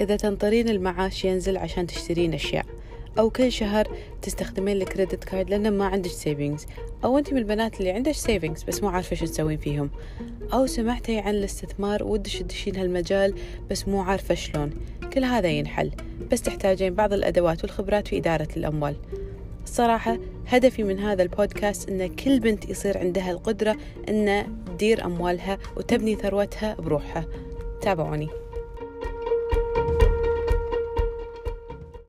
إذا تنطرين المعاش ينزل عشان تشترين أشياء. أو كل شهر تستخدمين ال credit card لأن ما عندك savings أو أنت من البنات اللي عندك savings بس مو عارفة شو تسوين فيهم. أو سمعتي عن الاستثمار ودش تدشين هالمجال بس مو عارفة شلون. كل هذا ينحل. بس تحتاجين بعض الأدوات والخبرات في إدارة الأموال. الصراحة هدفي من هذا البودكاست أن كل بنت يصير عندها القدرة أن تدير أموالها وتبني ثروتها بروحها. تابعوني.